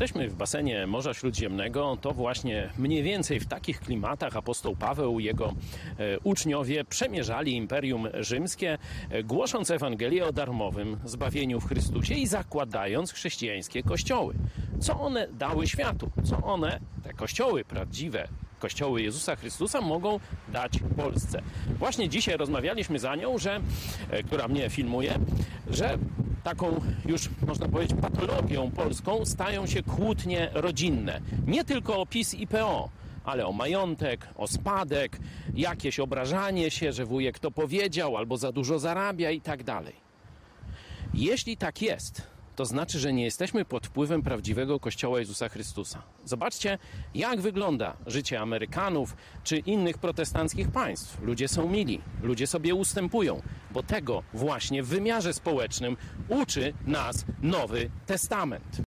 Jesteśmy w basenie Morza Śródziemnego, to właśnie mniej więcej w takich klimatach apostoł Paweł i jego e, uczniowie przemierzali Imperium Rzymskie, e, głosząc Ewangelię o darmowym zbawieniu w Chrystusie i zakładając chrześcijańskie kościoły. Co one dały światu? Co one, te kościoły prawdziwe, kościoły Jezusa Chrystusa mogą dać Polsce. Właśnie dzisiaj rozmawialiśmy z Anią, że, e, która mnie filmuje, że taką już można powiedzieć patologią polską stają się kłótnie rodzinne. Nie tylko o PiS i PO, ale o majątek, o spadek, jakieś obrażanie się, że wujek to powiedział albo za dużo zarabia i tak dalej. Jeśli tak jest, to znaczy, że nie jesteśmy pod wpływem prawdziwego Kościoła Jezusa Chrystusa. Zobaczcie, jak wygląda życie Amerykanów czy innych protestanckich państw. Ludzie są mili, ludzie sobie ustępują, bo tego właśnie w wymiarze społecznym uczy nas Nowy Testament.